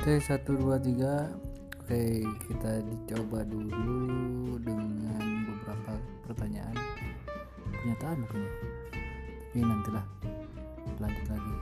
Oke, satu dua tiga. Oke, kita dicoba dulu dengan beberapa pertanyaan. Pernyataan mungkin. Tapi nantilah lanjut lagi.